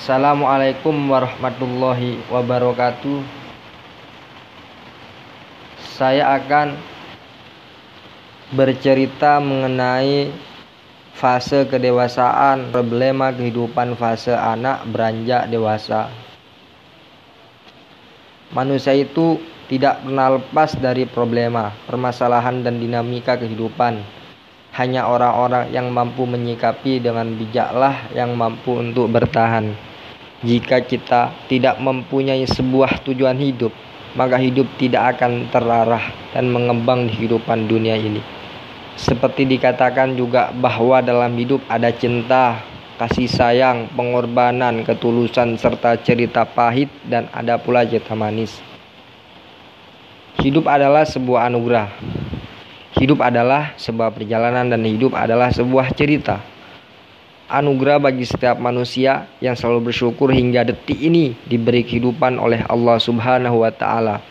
Assalamualaikum warahmatullahi wabarakatuh. Saya akan bercerita mengenai fase kedewasaan, problema kehidupan fase anak beranjak dewasa. Manusia itu tidak pernah lepas dari problema, permasalahan dan dinamika kehidupan hanya orang-orang yang mampu menyikapi dengan bijaklah yang mampu untuk bertahan. Jika kita tidak mempunyai sebuah tujuan hidup, maka hidup tidak akan terarah dan mengembang di kehidupan dunia ini. Seperti dikatakan juga bahwa dalam hidup ada cinta, kasih sayang, pengorbanan, ketulusan, serta cerita pahit dan ada pula cerita manis. Hidup adalah sebuah anugerah Hidup adalah sebuah perjalanan dan hidup adalah sebuah cerita. Anugerah bagi setiap manusia yang selalu bersyukur hingga detik ini diberi kehidupan oleh Allah Subhanahu wa taala.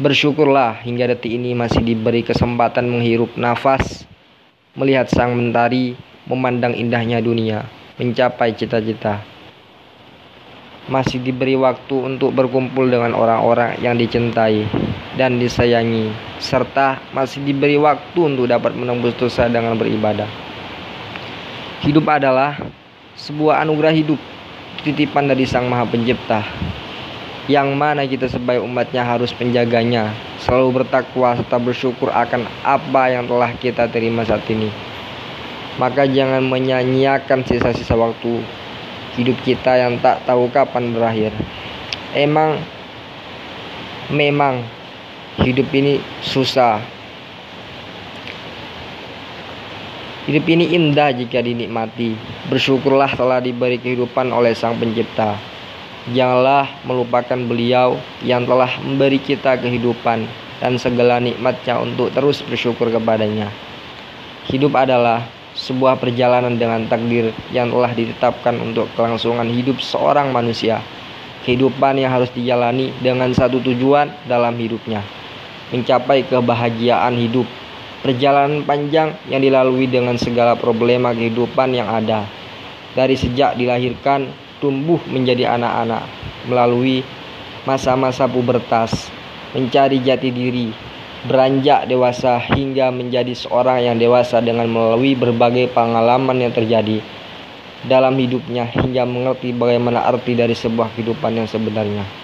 Bersyukurlah hingga detik ini masih diberi kesempatan menghirup nafas, melihat sang mentari, memandang indahnya dunia, mencapai cita-cita masih diberi waktu untuk berkumpul dengan orang-orang yang dicintai dan disayangi, serta masih diberi waktu untuk dapat menembus dosa dengan beribadah. Hidup adalah sebuah anugerah hidup, titipan dari Sang Maha Pencipta, yang mana kita sebagai umatnya harus menjaganya, selalu bertakwa serta bersyukur akan apa yang telah kita terima saat ini. Maka jangan menyanyiakan sisa-sisa waktu hidup kita yang tak tahu kapan berakhir. Emang memang hidup ini susah. Hidup ini indah jika dinikmati. Bersyukurlah telah diberi kehidupan oleh Sang Pencipta. Janganlah melupakan beliau yang telah memberi kita kehidupan dan segala nikmatnya untuk terus bersyukur kepadanya. Hidup adalah sebuah perjalanan dengan takdir yang telah ditetapkan untuk kelangsungan hidup seorang manusia. Kehidupan yang harus dijalani dengan satu tujuan dalam hidupnya, mencapai kebahagiaan hidup. Perjalanan panjang yang dilalui dengan segala problema kehidupan yang ada. Dari sejak dilahirkan, tumbuh menjadi anak-anak, melalui masa-masa pubertas, mencari jati diri, beranjak dewasa hingga menjadi seorang yang dewasa dengan melalui berbagai pengalaman yang terjadi dalam hidupnya hingga mengerti bagaimana arti dari sebuah kehidupan yang sebenarnya.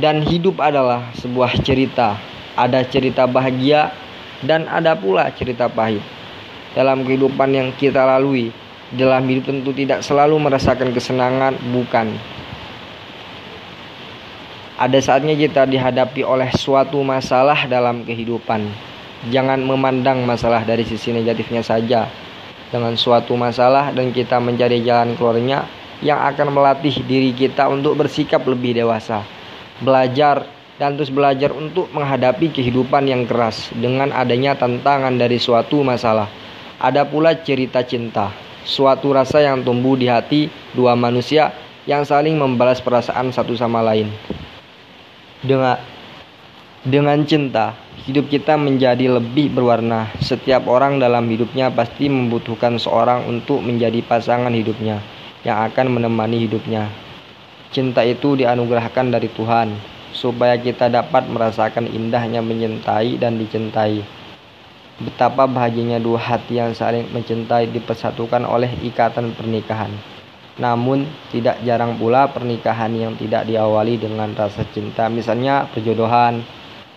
Dan hidup adalah sebuah cerita, ada cerita bahagia dan ada pula cerita pahit. Dalam kehidupan yang kita lalui, dalam hidup tentu tidak selalu merasakan kesenangan, bukan ada saatnya kita dihadapi oleh suatu masalah dalam kehidupan. Jangan memandang masalah dari sisi negatifnya saja. Dengan suatu masalah dan kita mencari jalan keluarnya yang akan melatih diri kita untuk bersikap lebih dewasa. Belajar dan terus belajar untuk menghadapi kehidupan yang keras dengan adanya tantangan dari suatu masalah. Ada pula cerita cinta, suatu rasa yang tumbuh di hati dua manusia yang saling membalas perasaan satu sama lain dengan dengan cinta, hidup kita menjadi lebih berwarna. Setiap orang dalam hidupnya pasti membutuhkan seorang untuk menjadi pasangan hidupnya yang akan menemani hidupnya. Cinta itu dianugerahkan dari Tuhan supaya kita dapat merasakan indahnya mencintai dan dicintai. Betapa bahagianya dua hati yang saling mencintai dipersatukan oleh ikatan pernikahan. Namun, tidak jarang pula pernikahan yang tidak diawali dengan rasa cinta, misalnya perjodohan.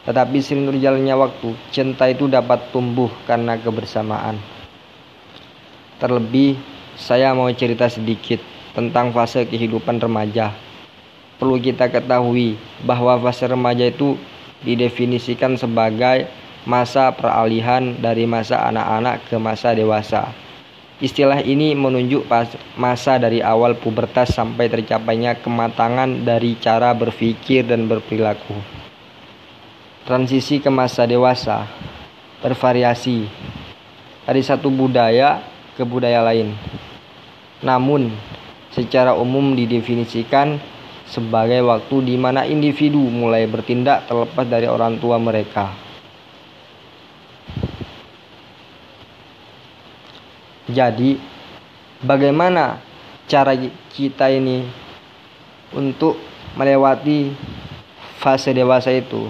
Tetapi sering berjalannya waktu, cinta itu dapat tumbuh karena kebersamaan. Terlebih, saya mau cerita sedikit tentang fase kehidupan remaja. Perlu kita ketahui bahwa fase remaja itu didefinisikan sebagai masa peralihan dari masa anak-anak ke masa dewasa Istilah ini menunjuk masa dari awal pubertas sampai tercapainya kematangan dari cara berpikir dan berperilaku. Transisi ke masa dewasa bervariasi dari satu budaya ke budaya lain. Namun, secara umum didefinisikan sebagai waktu di mana individu mulai bertindak terlepas dari orang tua mereka Jadi, bagaimana cara kita ini untuk melewati fase dewasa itu.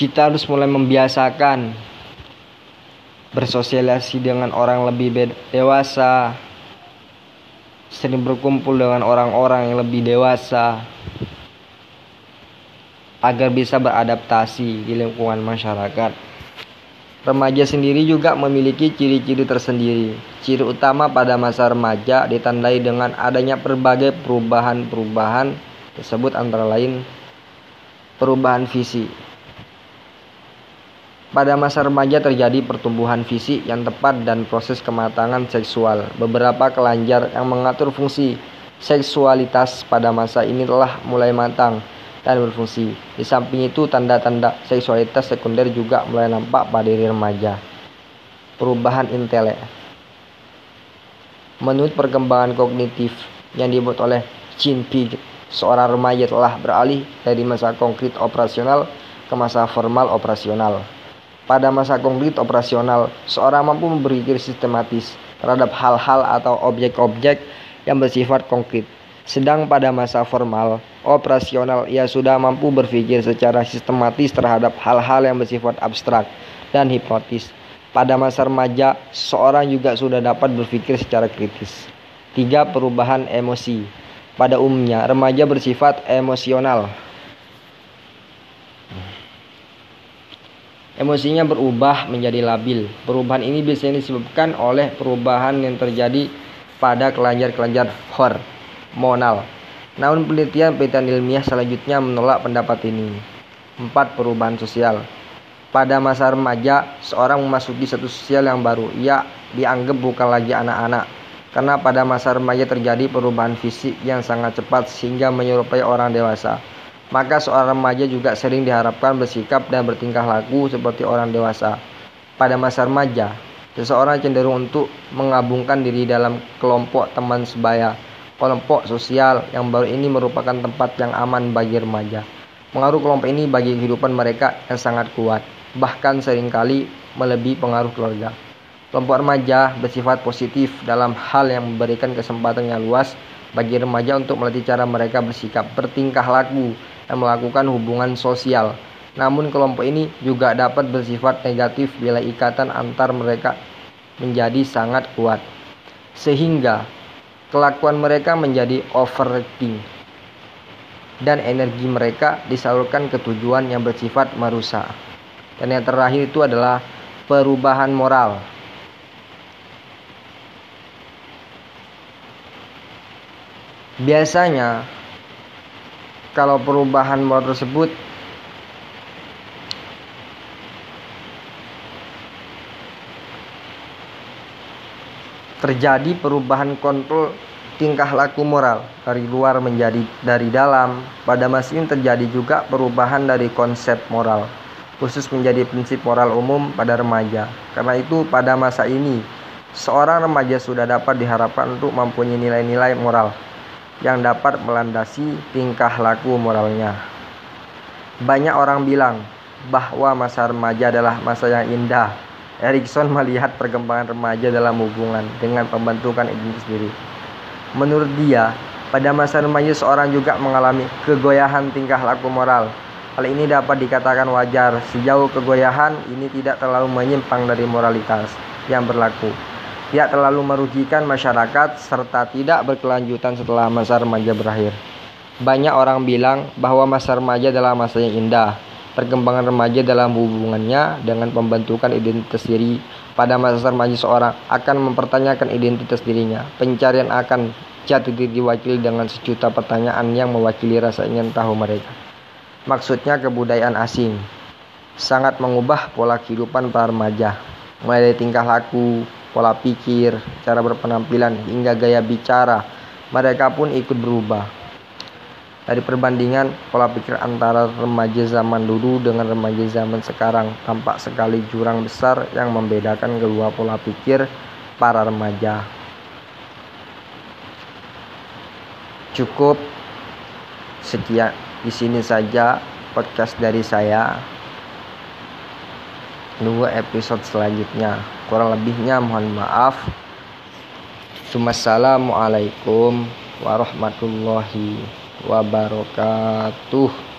Kita harus mulai membiasakan bersosialisasi dengan orang lebih dewasa, sering berkumpul dengan orang-orang yang lebih dewasa agar bisa beradaptasi di lingkungan masyarakat. Remaja sendiri juga memiliki ciri-ciri tersendiri. Ciri utama pada masa remaja ditandai dengan adanya berbagai perubahan-perubahan tersebut antara lain perubahan visi, pada masa remaja terjadi pertumbuhan fisik yang tepat dan proses kematangan seksual. Beberapa kelanjar yang mengatur fungsi seksualitas pada masa ini telah mulai matang dan berfungsi. Di samping itu, tanda-tanda seksualitas sekunder juga mulai nampak pada diri remaja. Perubahan intelek Menurut perkembangan kognitif yang dibuat oleh Chin Pig, seorang remaja telah beralih dari masa konkret operasional ke masa formal operasional. Pada masa konkret operasional, seorang mampu berpikir sistematis terhadap hal-hal atau objek-objek yang bersifat konkret. Sedang pada masa formal, operasional ia sudah mampu berpikir secara sistematis terhadap hal-hal yang bersifat abstrak dan hipnotis. Pada masa remaja, seorang juga sudah dapat berpikir secara kritis. Tiga perubahan emosi. Pada umumnya, remaja bersifat emosional, emosinya berubah menjadi labil. Perubahan ini biasanya disebabkan oleh perubahan yang terjadi pada kelenjar-kelenjar hormonal. Namun penelitian penelitian ilmiah selanjutnya menolak pendapat ini. 4. Perubahan sosial. Pada masa remaja, seorang memasuki satu sosial yang baru. Ia dianggap bukan lagi anak-anak. Karena pada masa remaja terjadi perubahan fisik yang sangat cepat sehingga menyerupai orang dewasa maka seorang remaja juga sering diharapkan bersikap dan bertingkah laku seperti orang dewasa. Pada masa remaja, seseorang cenderung untuk mengabungkan diri dalam kelompok teman sebaya. Kelompok sosial yang baru ini merupakan tempat yang aman bagi remaja. Pengaruh kelompok ini bagi kehidupan mereka yang sangat kuat, bahkan sering kali melebihi pengaruh keluarga. Kelompok remaja bersifat positif dalam hal yang memberikan kesempatan yang luas bagi remaja untuk melatih cara mereka bersikap, bertingkah laku, dan melakukan hubungan sosial. Namun kelompok ini juga dapat bersifat negatif bila ikatan antar mereka menjadi sangat kuat. Sehingga kelakuan mereka menjadi overacting dan energi mereka disalurkan ke tujuan yang bersifat merusak. Dan yang terakhir itu adalah perubahan moral. Biasanya kalau perubahan motor tersebut terjadi perubahan kontrol tingkah laku moral dari luar menjadi dari dalam. Pada masa ini terjadi juga perubahan dari konsep moral, khusus menjadi prinsip moral umum pada remaja. Karena itu pada masa ini, seorang remaja sudah dapat diharapkan untuk mempunyai nilai-nilai moral yang dapat melandasi tingkah laku moralnya. Banyak orang bilang bahwa masa remaja adalah masa yang indah. Erikson melihat perkembangan remaja dalam hubungan dengan pembentukan identitas diri. Menurut dia, pada masa remaja seorang juga mengalami kegoyahan tingkah laku moral. Hal ini dapat dikatakan wajar sejauh kegoyahan ini tidak terlalu menyimpang dari moralitas yang berlaku tidak terlalu merugikan masyarakat serta tidak berkelanjutan setelah masa remaja berakhir. Banyak orang bilang bahwa masa remaja adalah masa yang indah. Perkembangan remaja dalam hubungannya dengan pembentukan identitas diri pada masa remaja seorang akan mempertanyakan identitas dirinya. Pencarian akan jati diri diwakili dengan sejuta pertanyaan yang mewakili rasa ingin tahu mereka. Maksudnya kebudayaan asing sangat mengubah pola kehidupan para remaja, mulai dari tingkah laku, pola pikir, cara berpenampilan, hingga gaya bicara. Mereka pun ikut berubah. Dari perbandingan pola pikir antara remaja zaman dulu dengan remaja zaman sekarang, tampak sekali jurang besar yang membedakan kedua pola pikir para remaja. Cukup Sekian di sini saja podcast dari saya. Tunggu episode selanjutnya. Kurang lebihnya mohon maaf. Assalamualaikum warahmatullahi wabarakatuh.